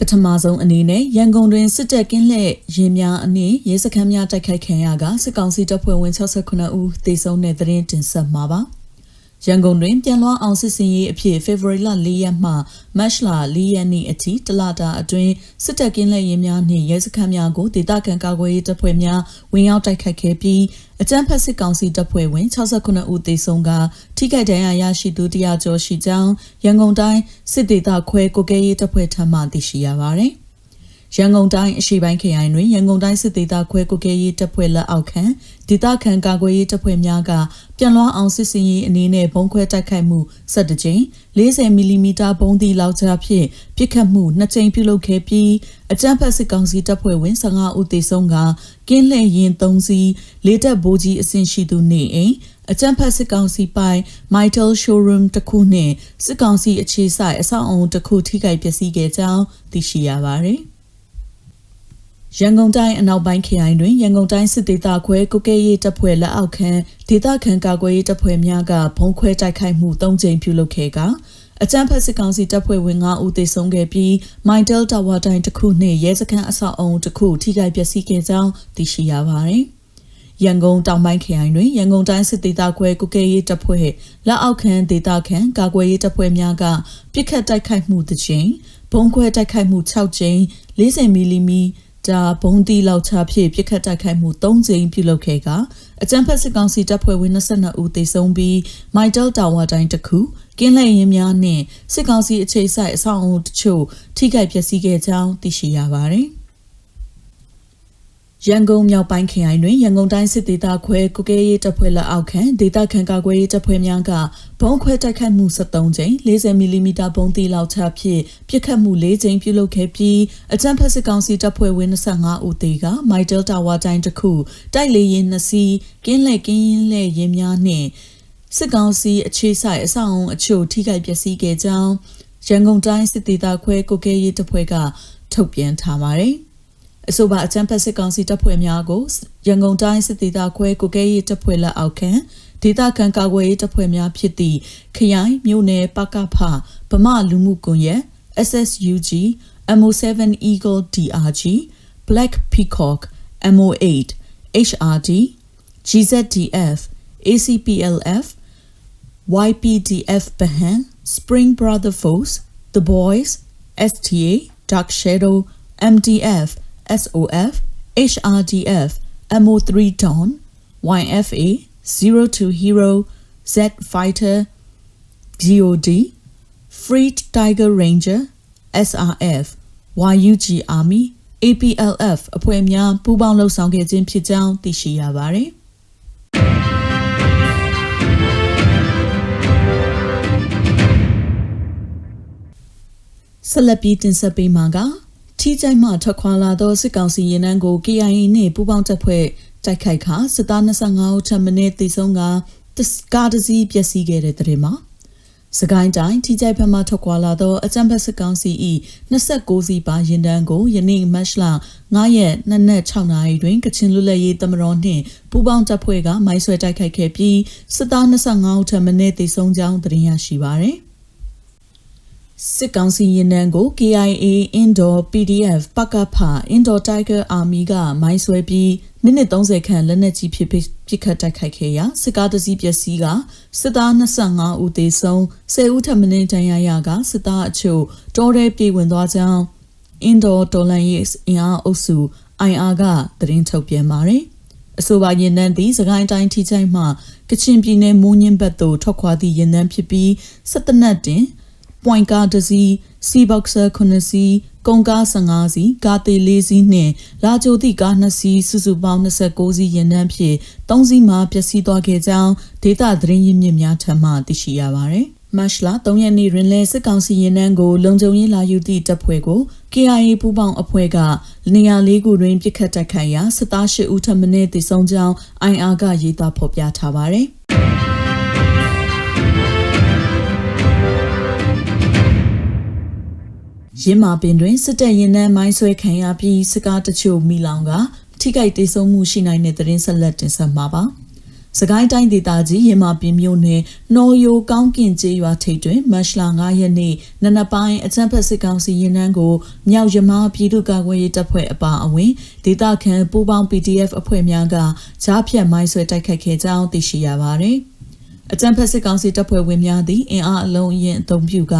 ပထမဆုံးအနေနဲ့ရန်ကုန်တွင်စစ်တပ်ကင်းလှည့်ရင်များအနည်းရဲစခန်းများတိုက်ခိုက်ခံရကစစ်ကောင်စီတပ်ဖွဲ့ဝင်68ဦးသေဆုံးတဲ့သတင်းတင်ဆက်မှာပါ။ ရန်ကုန်တွင်ပြန်လွှားအောင်စစ်စင်ရေးအဖြစ်ဖေဖော်ဝါရီလ၄ရက်မှမတ်လ၄ရက်နေ့အထိတလတာအတွင်းစစ်တပ်ကင်းလက်ရင်များနှင့်ရဲစခန်းများကိုဒေသခံကာကွယ်ရေးတပ်ဖွဲ့များဝင်ရောက်တိုက်ခိုက်ခဲ့ပြီးအကြမ်းဖက်စစ်ကောင်စီတပ်ဖွဲ့ဝင်69ဦးသေဆုံးကထိခိုက်ဒဏ်ရာရရှိသူ100ကျော်ရှိကြောင်းရန်ကုန်တိုင်းစစ်ဒေသခွဲကိုကဲရေးတပ်ဖွဲ့ထံမှသိရှိရပါသည် ရန်ကုန်တိုင်းအရှိပိုင်းခရိုင်တွင်ရန်ကုန်တိုင်းစစ်သေးတာခွဲကုကဲရေးတပ်ဖွဲ့လက်အောက်ခံဒေသခံကာကွယ်ရေးတပ်ဖွဲ့များကပြန်လွှားအောင်စစ်စင်ရေးအနေနဲ့ဘုံခွဲတိုက်ခိုက်မှု17ကြိမ်40မီလီမီတာဘုံသီလောက်ချဖြင့်ပစ်ခတ်မှု2ကြိမ်ပြုလုပ်ခဲ့ပြီးအကြမ်းဖက်စစ်ကောင်စီတပ်ဖွဲ့ဝင်15ဦးသေဆုံးကကင်းလှည့်ရင်3စီးလေးတပ်ဘိုးကြီးအဆင့်ရှိသူနေအိမ်အကြမ်းဖက်စစ်ကောင်စီပိုင် Mitel Showroom တစ်ခုနှင့်စစ်ကောင်စီအခြေဆိုင်အဆောက်အုံတစ်ခုထိခိုက်ပျက်စီးခဲ့ကြောင်းသိရှိရပါသည်။ ရန်ကုန်တိုင်းအနောက်ပိုင်းခရိုင်တွင်ရန်ကုန်တိုင်းစစ်ဒေသခွဲကုကဲရေးတပ်ဖွဲ့လက်အောက်ခံဒေသခံကာကွယ်ရေးတပ်ဖွဲ့များကဘုံခွဲတိုက်ခိုက်မှု၃ကြိမ်ပြုလုပ်ခဲ့ကအကြမ်းဖက်စစ်ကောင်စီတပ်ဖွဲ့ဝင်9ဦးသေဆုံးခဲ့ပြီးမိုင်တယ်တာဝါတိုင်းတစ်ခုနှင့်ရဲစခန်းအဆောက်အုံတစ်ခုထိခိုက်ပျက်စီးခဲ့ကြောင်းသိရှိရပါသည်။ရန်ကုန်တောင်ပိုင်းခရိုင်တွင်ရန်ကုန်တိုင်းစစ်ဒေသခွဲကုကဲရေးတပ်ဖွဲ့လက်အောက်ခံဒေသခံကာကွယ်ရေးတပ်ဖွဲ့များကပြစ်ခတ်တိုက်ခိုက်မှုတစ်ကြိမ်ဘုံခွဲတိုက်ခိုက်မှု6ကြိမ်40မီလီမီတာ ဘုံတီလောက်ချဖြည့်ပြစ်ခတ်တိုက်ခိုက်မှု၃ကြိမ်ပြုလုပ်ခဲ့ကအကြံဖက်စစ်ကောင်စီတပ်ဖွဲ့ဝင်22ဦးသေဆုံးပြီးမိုက်တယ်တာဝါတိုင်းတစ်ခုကင်းလှည့်ရင်များနှင့်စစ်ကောင်စီအခြေစိုက်အဆောက်အုံတချို့ထိခိုက်ပျက်စီးခဲ့ကြောင်းသိရှိရပါတယ်။ ရန်ကုန်မြောက်ပိုင်းခရိုင်တွင်ရန်ကုန်တိုင်းစစ်ဒေသခွဲကုကဲရေးတပ်ဖွဲ့လက်အောက်ခံဒေသခံကာကွယ်ရေးတပ်ဖွဲ့များကဘုံခွဲတိုက်ခတ်မှု73ကြိမ်40မီလီမီတာဘုံတီလောက်ချဖြင့်ပစ်ခတ်မှု4ကြိမ်ပြုလုပ်ခဲ့ပြီးအကြမ်းဖက်စစ်ကောင်စီတပ်ဖွဲ့ဝင်25ဦးသေကမိုက်တယ်တာဝါတိုင်းတစ်ခုတိုက်လေရင်2စီးကင်းလက်ကင်းရင်လက်ရင်များနှင့်စစ်ကောင်စီအခြေဆိုင်အဆောင်အချို့ထိခိုက်ပျက်စီးခဲ့ကြောင်းရန်ကုန်တိုင်းစစ်ဒေသခွဲကုကဲရေးတပ်ဖွဲ့ကထုတ်ပြန်ထားပါတယ် အဆိုပါအကြမ်းဖက်စစ်ကောင်စီတပ်ဖွဲ့များကိုရန်ကုန်တိုင်းစစ်ဒေသခွဲကိုကဲရေးတပ်ဖွဲ့လက်အောက်ခံဒေသခံကာကွယ်ရေးတပ်ဖွဲ့များဖြစ်သည့်ခရိုင်မြို့နယ်ပကဖဗမာလူမှုကွန်ရက် SSUG MO7 Eagle DRG Black Peacock MO8 HRD GZDF ACPLF YPDF Bahan Spring Brother Force The Boys STA Dark Shadow MDF SOF, HRDF, MO3 Dawn, YFA, 02 Hero, Z Fighter, GOD, Freed Tiger Ranger, SRF, YUG Army, APLF အဖွဲ့များပူးပေါင်းလှုပ်ဆောင်ခဲ့ခြင်းဖြစ်ကြောင်းသိရှိရပါတယ်။ဆက်လ က်ပြီးတင်ဆက်ပေးမှာကထီးကျိုက်မှထွက်ခွာလာသောစစ်ကောင်စီရင်နှန်းကို KIA နှင့်ပူးပေါင်းတပ်ဖွဲ့တိုက်ခိုက်ခါစစ်သား25ဦးထပ်မံတေဆုံးကကားတစည်းပျက်စီးခဲ့တဲ့တဲ့မှာစကိုင်းတိုင်းထီးကျိုက်ဘက်မှထွက်ခွာလာသောအကြံဖက်စစ်ကောင်စီ၏29စီပါရင်တန်းကိုယနေ့မတ်လ9ရက်နနက်6နာရီတွင်ကချင်လွတ်လပ်ရေးတမတော်နှင့်ပူးပေါင်းတပ်ဖွဲ့ကမိုင်းဆွဲတိုက်ခိုက်ခဲ့ပြီးစစ်သား25ဦးထပ်မံတေဆုံးကြောင်းသိရရှိပါသည် စစ်ကောင်စီရင်နှန်းကို KIA Indoor PDF ပကဖ Indoor Tiger Army ကမိုင်းဆွဲပြီးမိနစ်30ခန့်လက်နက်ကြီးဖြစ်ပစ်ခတ်တိုက်ခိုက်ခဲ့ရာစစ်ကားတစ်စီးပျက်စီးကစစ်သား25ဦးသေဆုံး10ဦးထပ်မံဒဏ်ရာရကစစ်သားအချို့တောထဲပြေးဝင်သွားကြောင်း Indoor တော်လန်ရေးအင်အားအုပ်စု IR ကသတင်းထုတ်ပြန်ပါတယ်အဆိုပါရင်နှန်းသည်စကိုင်းတိုင်းထိချိုင်းမှကချင်ပြည်နယ်မိုးညင်းဘက်သို့ထွက်ခွာသည့်ရင်နှန်းဖြစ်ပြီးစစ်တနက်တင် ပွိုင်ကားတစ်စီးစီဘောက်ဆာ9စီးကုန်ကား15စီးကားသေး4စီးနှင့်လာကြိုသည့်ကား2စီးစုစုပေါင်း29စီးရင်နှန်းဖြင့်3စီးမှပျက်စီးသွားခဲ့ကြောင်းဒေသသတင်းရင်းမြစ်များထံမှသိရှိရပါသည်။မတ်လ3ရက်နေ့တွင်လဲစစ်ကောင်စီရင်နှန်းကိုလုံခြုံရေးလာယူသည့်တပ်ဖွဲ့ကို KIA ပူးပေါင်းအဖွဲ့ကနေရာလေးခုတွင်ပြစ်ခတ်တိုက်ခိုက်ရာစစ်သား၈ဦးထပ်မံတည်ဆုံကြောင်း IR ကရေးသားဖော်ပြထားပါသည် ရင်းမာပင်တွင်စစ်တပ်ရင်နှန်းမိုင်းဆွဲခံရပြီးစကားတချို့မိလောင်ကထိခိုက်ဒေဆုံးမှုရှိနိုင်တဲ့သတင်းဆက်လက်တင်ဆက်မှာပါ။စကိုင်းတိုင်းဒေသကြီးရမပင်မြို့နယ်နော်ယိုကောင်းကင်ကျေးရွာထိပ်တွင်မတ်လ9ရက်နေ့နနက်ပိုင်းအကြမ်းဖက်စစ်ကောင်စီရင်နှန်းကိုမြောက်ရမပြည်သူ့ကာကွယ်ရေးတပ်ဖွဲ့အပါအဝင်ဒေသခံပူးပေါင်း PDF အဖွဲ့များကကြားဖြတ်မိုင်းဆွဲတိုက်ခိုက်ခဲ့ကြောင်းသိရှိရပါသည် အကြံဖက်စစ်ကောင်စီတပ်ဖွဲ့ဝင်များသည့်အင်အားအလုံးအရင်အုံပြုက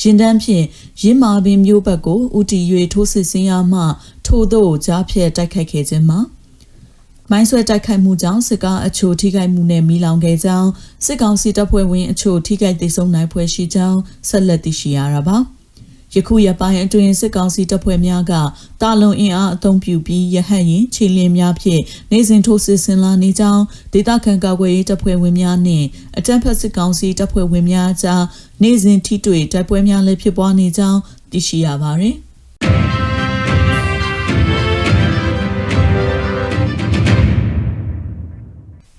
ရင်တန်းဖြင့်ရင်းမာပင်မျိုးဘက်ကိုဥတီ၍ထိုးစစ်ဆင်ရမှထို့သောကြားဖြတ်တိုက်ခိုက်ခဲ့ခြင်းမှာမိုင်းဆွဲတိုက်ခိုက်မှုကြောင့်စစ်ကားအချို့ထိခိုက်မှုနဲ့မိလောင်ခဲ့ကြောင်းစစ်ကောင်စီတပ်ဖွဲ့ဝင်အချို့ထိခိုက်ဒေဆုံးနိုင်ဖွယ်ရှိကြောင်းဆက်လက်သိရှိရတာပါ ယခုရပိုင်းအတွင်းစစ်ကောင်စီတပ်ဖွဲ့များကတာလုံအင်အားအုံပြုပြီးရဟတ်ရင်ခြေလင်းများဖြင့်နေစဉ်ထိုးစစ်ဆင်လာနေကြောင်းဒေသခံကာကွယ်ရေးတပ်ဖွဲ့ဝင်များနှင့်အကြမ်းဖက်စစ်ကောင်စီတပ်ဖွဲ့ဝင်များကြားနေစဉ်ထိတွေ့တိုက်ပွဲများလည်းဖြစ်ပွားနေကြောင်းသိရှိရပါသည်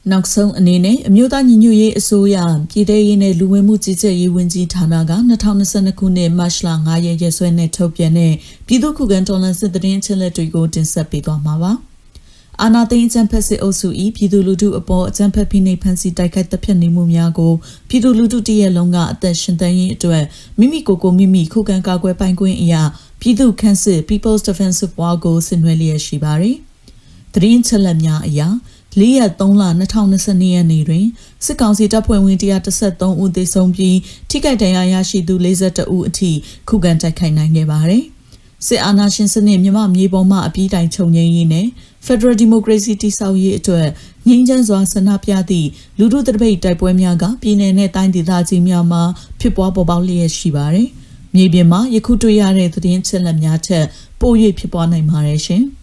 နောက်ဆုံးအနေနဲ့အမျိုးသားညီညွတ်ရေးအစိုးရပြည်ထရေးနဲ့လူဝင်မှုကြီးကြပ်ရေးဝန်ကြီးဌာနက2022ခုနှစ်မတ်လ9ရက်ရက်စွဲနဲ့ထုတ်ပြန်တဲ့ပြည်သူ့ခုခံတော်လှန်စစ်တရင်ချက်လက်တွေကိုတင်ဆက်ပေးသွားမှာပါ။အာနာသိန်းအကြံဖက်စစ်အုပ်စု၏ပြည်သူလူထုအပေါ်အကြံဖက်ဖိနှိပ်ဖန်ဆီးတိုက်ခိုက်တပ်ဖြတ်နေမှုများကိုပြည်သူလူထုတရက်လုံးကအသက်ရှင်သန်ရေးအတွက်မိမိကိုယ်ကိုမိမိခုခံကာကွယ်ပိုင်ခွင့်အရာပြည်သူခန့်စစ် People's Defensive War ကိုဆင်နွှဲလျက်ရှိပါသည်။တရင်ချက်လက်များအရာ ၄ရက်3လ2022ရက်နေ့တွင်စစ်ကောင်စီတပ်ဖွဲ့ဝင်133ဦးသေဆုံးပြီးထိခိုက်ဒဏ်ရာရရှိသူ42ဦးအထိခုခံတိုက်ခိုက်နိုင်ခဲ့ပါတယ်။စစ်အာဏာရှင်စနစ်မြမမြေပေါ်မှအပြီးတိုင်ချုပ်ငြိမ်းရေးနဲ့ Federal Democracy တည်ဆောက်ရေးအတွက်ငြိမ်းချမ်းစွာဆန္ဒပြသည့်လူထုတပိတ်တိုက်ပွဲများကပြည်내နဲ့တိုင်းဒေသကြီးများမှာဖြစ်ပွားပေါ်ပေါက်လျက်ရှိပါတယ်။မြေပြင်မှာယခုတွေ့ရတဲ့သတင်းချက်လက်များထက်ပို၍ဖြစ်ပွားနိုင်ပါတယ်ရှင်။